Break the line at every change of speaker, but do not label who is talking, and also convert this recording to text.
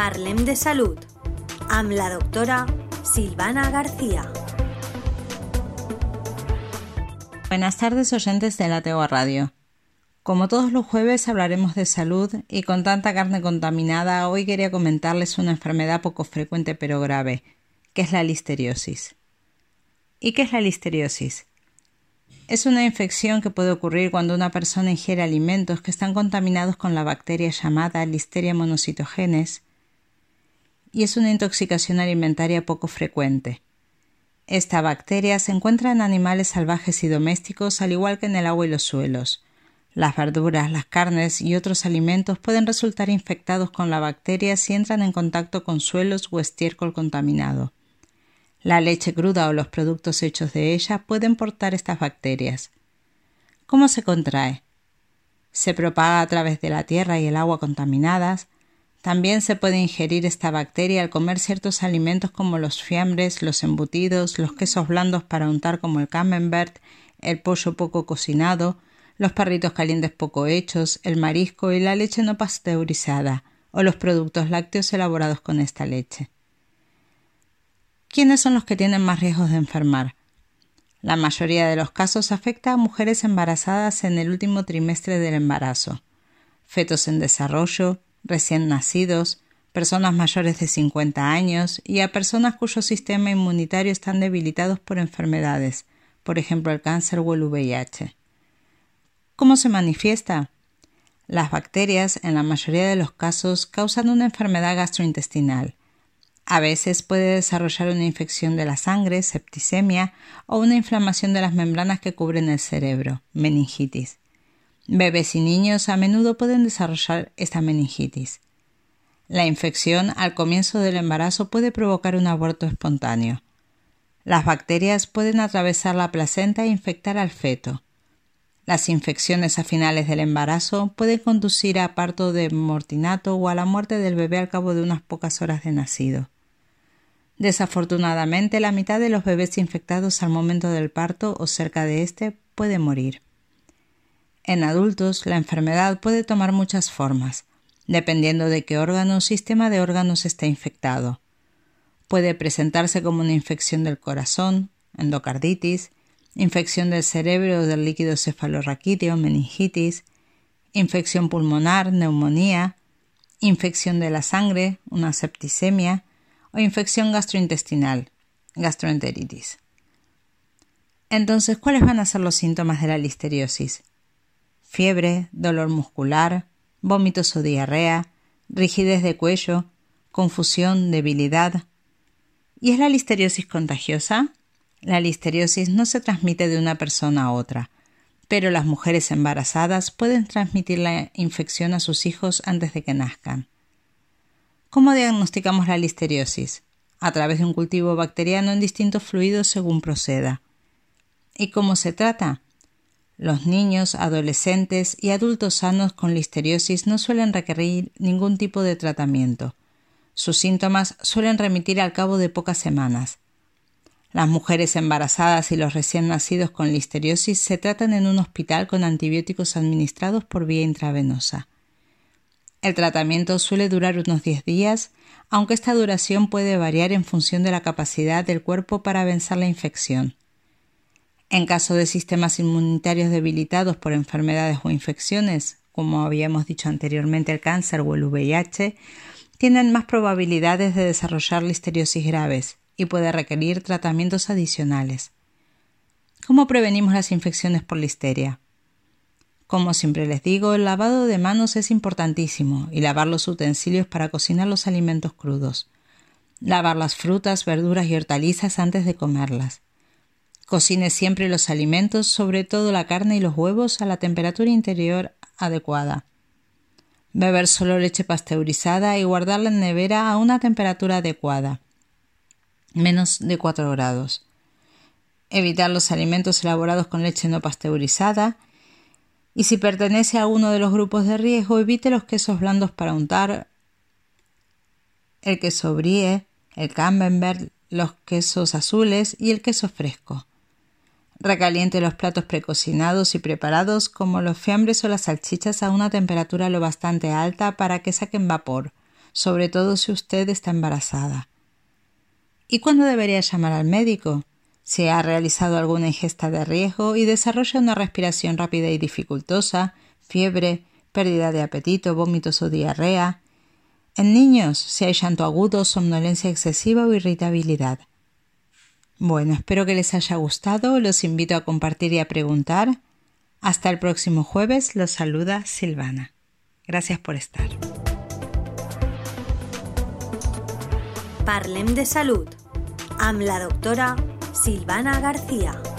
Parlem de Salud amb la doctora Silvana García.
Buenas tardes oyentes de la Tegua Radio. Como todos los jueves hablaremos de salud y con tanta carne contaminada hoy quería comentarles una enfermedad poco frecuente pero grave, que es la listeriosis. ¿Y qué es la listeriosis? Es una infección que puede ocurrir cuando una persona ingiere alimentos que están contaminados con la bacteria llamada Listeria monocytogenes y es una intoxicación alimentaria poco frecuente. Esta bacteria se encuentra en animales salvajes y domésticos al igual que en el agua y los suelos. Las verduras, las carnes y otros alimentos pueden resultar infectados con la bacteria si entran en contacto con suelos o estiércol contaminado. La leche cruda o los productos hechos de ella pueden portar estas bacterias. ¿Cómo se contrae? Se propaga a través de la tierra y el agua contaminadas. También se puede ingerir esta bacteria al comer ciertos alimentos como los fiambres, los embutidos, los quesos blandos para untar como el camembert, el pollo poco cocinado, los perritos calientes poco hechos, el marisco y la leche no pasteurizada, o los productos lácteos elaborados con esta leche. ¿Quiénes son los que tienen más riesgos de enfermar? La mayoría de los casos afecta a mujeres embarazadas en el último trimestre del embarazo, fetos en desarrollo, recién nacidos, personas mayores de 50 años y a personas cuyo sistema inmunitario están debilitados por enfermedades, por ejemplo el cáncer o el VIH. ¿Cómo se manifiesta? Las bacterias, en la mayoría de los casos, causan una enfermedad gastrointestinal, a veces puede desarrollar una infección de la sangre, septicemia, o una inflamación de las membranas que cubren el cerebro, meningitis. Bebés y niños a menudo pueden desarrollar esta meningitis. La infección al comienzo del embarazo puede provocar un aborto espontáneo. Las bacterias pueden atravesar la placenta e infectar al feto. Las infecciones a finales del embarazo pueden conducir a parto de mortinato o a la muerte del bebé al cabo de unas pocas horas de nacido. Desafortunadamente, la mitad de los bebés infectados al momento del parto o cerca de este puede morir. En adultos, la enfermedad puede tomar muchas formas, dependiendo de qué órgano o sistema de órganos esté infectado. Puede presentarse como una infección del corazón, endocarditis, infección del cerebro o del líquido cefalorraquídeo, meningitis, infección pulmonar, neumonía, infección de la sangre, una septicemia, o infección gastrointestinal, gastroenteritis. Entonces, ¿cuáles van a ser los síntomas de la listeriosis? Fiebre, dolor muscular, vómitos o diarrea, rigidez de cuello, confusión, debilidad. ¿Y es la listeriosis contagiosa? La listeriosis no se transmite de una persona a otra, pero las mujeres embarazadas pueden transmitir la infección a sus hijos antes de que nazcan. ¿Cómo diagnosticamos la listeriosis? A través de un cultivo bacteriano en distintos fluidos según proceda. ¿Y cómo se trata? Los niños, adolescentes y adultos sanos con listeriosis no suelen requerir ningún tipo de tratamiento. Sus síntomas suelen remitir al cabo de pocas semanas. Las mujeres embarazadas y los recién nacidos con listeriosis se tratan en un hospital con antibióticos administrados por vía intravenosa. El tratamiento suele durar unos 10 días, aunque esta duración puede variar en función de la capacidad del cuerpo para vencer la infección. En caso de sistemas inmunitarios debilitados por enfermedades o infecciones, como habíamos dicho anteriormente el cáncer o el VIH, tienen más probabilidades de desarrollar listeriosis graves y puede requerir tratamientos adicionales. ¿Cómo prevenimos las infecciones por listeria? Como siempre les digo, el lavado de manos es importantísimo y lavar los utensilios para cocinar los alimentos crudos. Lavar las frutas, verduras y hortalizas antes de comerlas. Cocine siempre los alimentos, sobre todo la carne y los huevos, a la temperatura interior adecuada. Beber solo leche pasteurizada y guardarla en nevera a una temperatura adecuada, menos de 4 grados. Evitar los alimentos elaborados con leche no pasteurizada y si pertenece a uno de los grupos de riesgo, evite los quesos blandos para untar, el queso brie, el camembert, los quesos azules y el queso fresco. Recaliente los platos precocinados y preparados como los fiambres o las salchichas a una temperatura lo bastante alta para que saquen vapor, sobre todo si usted está embarazada. ¿Y cuándo debería llamar al médico? Si ha realizado alguna ingesta de riesgo y desarrolla una respiración rápida y dificultosa, fiebre, pérdida de apetito, vómitos o diarrea. En niños, si hay llanto agudo, somnolencia excesiva o irritabilidad. Bueno, espero que les haya gustado, los invito a compartir y a preguntar. Hasta el próximo jueves, los saluda Silvana. Gracias por estar.
Parlem de Salud amb la doctora Silvana García.